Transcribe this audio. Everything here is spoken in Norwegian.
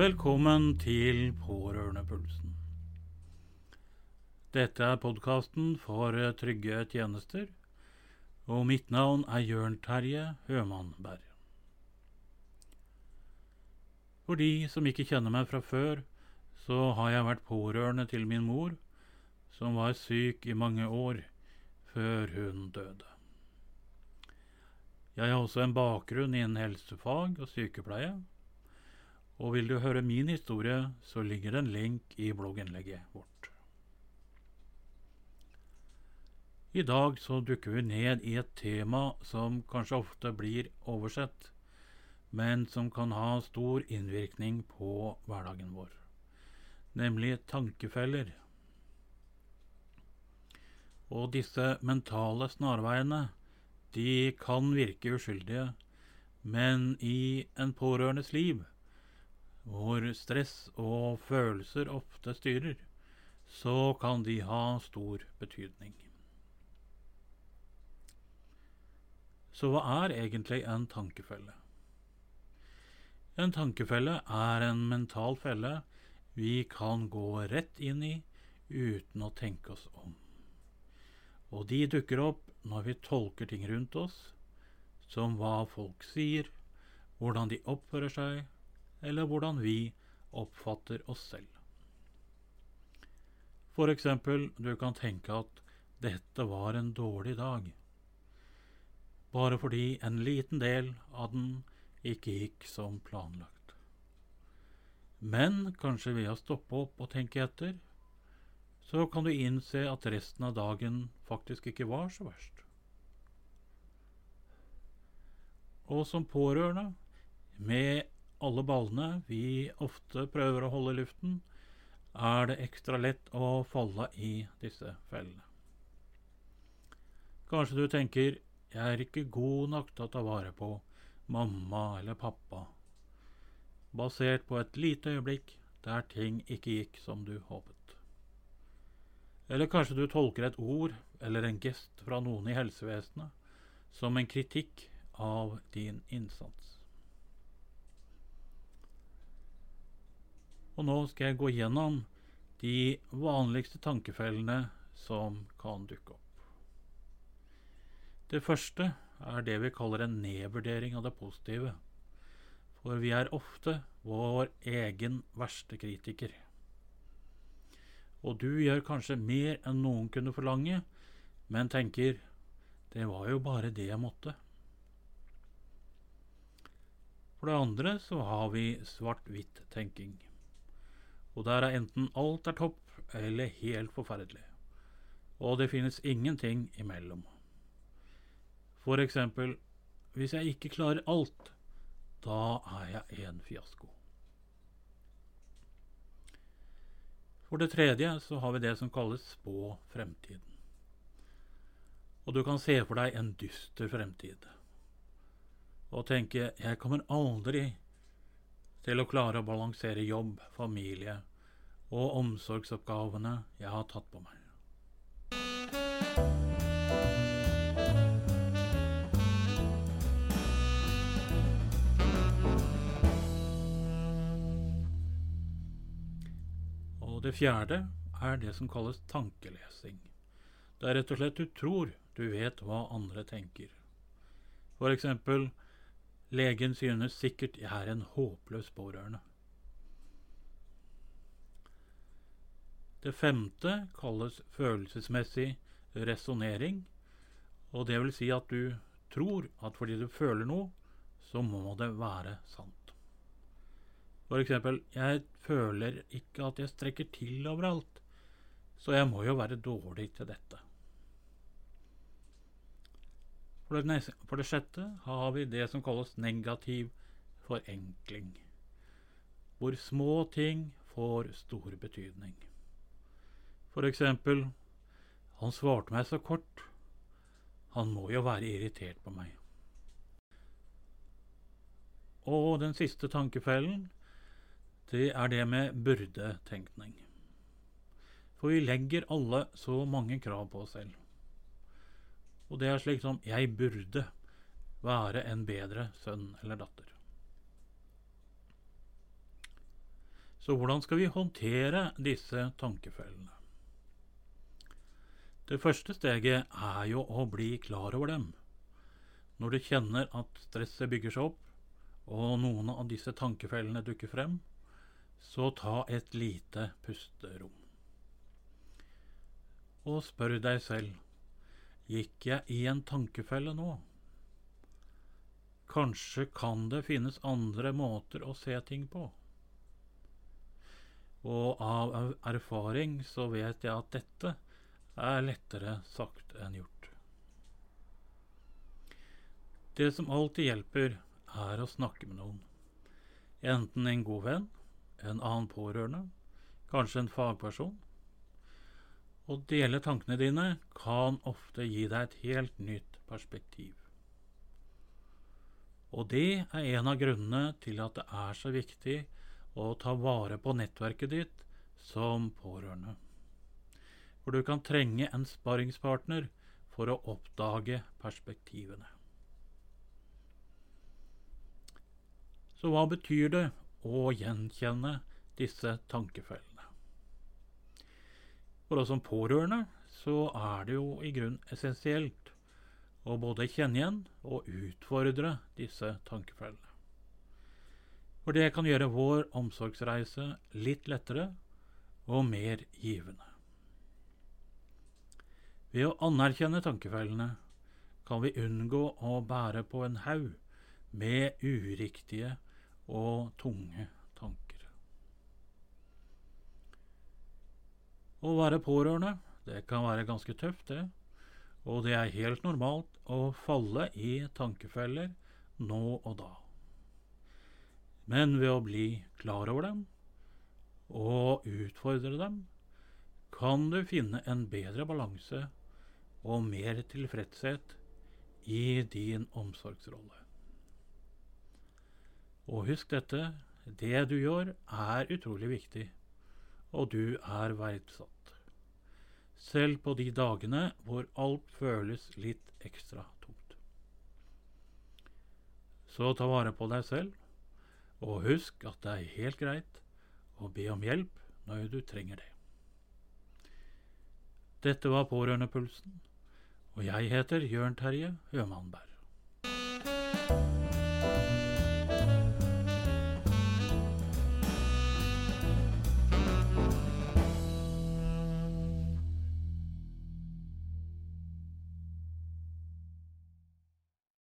Velkommen til Pårørendepulsen. Dette er podkasten for trygge tjenester, og mitt navn er Jørn Terje Hømannberg. For de som ikke kjenner meg fra før, så har jeg vært pårørende til min mor, som var syk i mange år før hun døde. Jeg har også en bakgrunn innen helsefag og sykepleie. Og vil du høre min historie, så ligger det en link i blogginnlegget vårt. I dag så dukker vi ned i et tema som kanskje ofte blir oversett, men som kan ha stor innvirkning på hverdagen vår, nemlig tankefeller. Og disse mentale snarveiene de kan virke uskyldige, men i en pårørendes liv, hvor stress og følelser ofte styrer, så kan de ha stor betydning. Så hva er egentlig en tankefelle? En tankefelle er en mental felle vi kan gå rett inn i uten å tenke oss om. Og de dukker opp når vi tolker ting rundt oss, som hva folk sier, hvordan de oppfører seg, eller hvordan vi oppfatter oss selv. For eksempel, du kan tenke at dette var en dårlig dag, bare fordi en liten del av den ikke gikk som planlagt. Men kanskje ved å stoppe opp og tenke etter, så kan du innse at resten av dagen faktisk ikke var så verst. Og som pårørende, med alle ballene vi ofte prøver å holde i luften, er det ekstra lett å falle i disse fellene. Kanskje du tenker 'jeg er ikke god nok til å ta vare på mamma eller pappa', basert på et lite øyeblikk der ting ikke gikk som du håpet. Eller kanskje du tolker et ord eller en gest fra noen i helsevesenet som en kritikk av din innsats. Og nå skal jeg gå gjennom de vanligste tankefellene som kan dukke opp. Det første er det vi kaller en nedvurdering av det positive. For vi er ofte vår egen verste kritiker. Og du gjør kanskje mer enn noen kunne forlange, men tenker det var jo bare det jeg måtte. For det andre så har vi svart-hvitt-tenking. Og der er enten alt er topp eller helt forferdelig. Og det finnes ingenting imellom. For eksempel, hvis jeg ikke klarer alt, da er jeg en fiasko. For det tredje så har vi det som kalles spå fremtiden. Og du kan se for deg en dyster fremtid. Og tenke 'jeg kommer aldri til å klare å balansere jobb, familie og omsorgsoppgavene jeg har tatt på meg'. Og det fjerde er det som kalles tankelesing. Det er rett og slett du tror du vet hva andre tenker. For eksempel legen synes sikkert jeg er en håpløs pårørende. Det femte kalles følelsesmessig resonnering, og det vil si at du tror at fordi du føler noe, så må det være sant. For eksempel, jeg føler ikke at jeg strekker til overalt, så jeg må jo være dårlig til dette. For det, for det sjette har vi det som kalles negativ forenkling, hvor små ting får stor betydning. For eksempel, han svarte meg så kort, han må jo være irritert på meg. Og den siste tankefellen det er det med burde-tenkning. For vi legger alle så mange krav på oss selv. Og det er slik som 'jeg burde være en bedre sønn eller datter'. Så hvordan skal vi håndtere disse tankefellene? Det første steget er jo å bli klar over dem. Når du kjenner at stresset bygger seg opp, og noen av disse tankefellene dukker frem, så ta et lite pusterom. Og spør deg selv gikk jeg i en tankefelle nå? Kanskje kan det finnes andre måter å se ting på? Og av erfaring så vet jeg at dette er lettere sagt enn gjort. Det som alltid hjelper, er å snakke med noen. Enten en god venn, en annen pårørende, kanskje en fagperson. Å dele tankene dine kan ofte gi deg et helt nytt perspektiv. Og det er en av grunnene til at det er så viktig å ta vare på nettverket ditt som pårørende. For du kan trenge en sparringspartner for å oppdage perspektivene. Så hva betyr det å gjenkjenne disse tankefellene? For oss som pårørende så er det jo i grunn essensielt å både kjenne igjen og utfordre disse tankefellene. For det kan gjøre vår omsorgsreise litt lettere og mer givende. Ved å anerkjenne tankefellene kan vi unngå å bære på en haug med uriktige og tunge Å være pårørende, det kan være ganske tøft, det. Og det er helt normalt å falle i tankefeller nå og da. Men ved å bli klar over dem og utfordre dem, kan du finne en bedre balanse og mer tilfredshet i din omsorgsrolle. Og husk dette, det du gjør er utrolig viktig, og du er verdsatt selv på de dagene hvor alt føles litt ekstra tungt. Så ta vare på deg selv, og husk at det er helt greit å be om hjelp når du trenger det. Dette var Pårørendepulsen, og jeg heter Jørn Terje Hømannberg.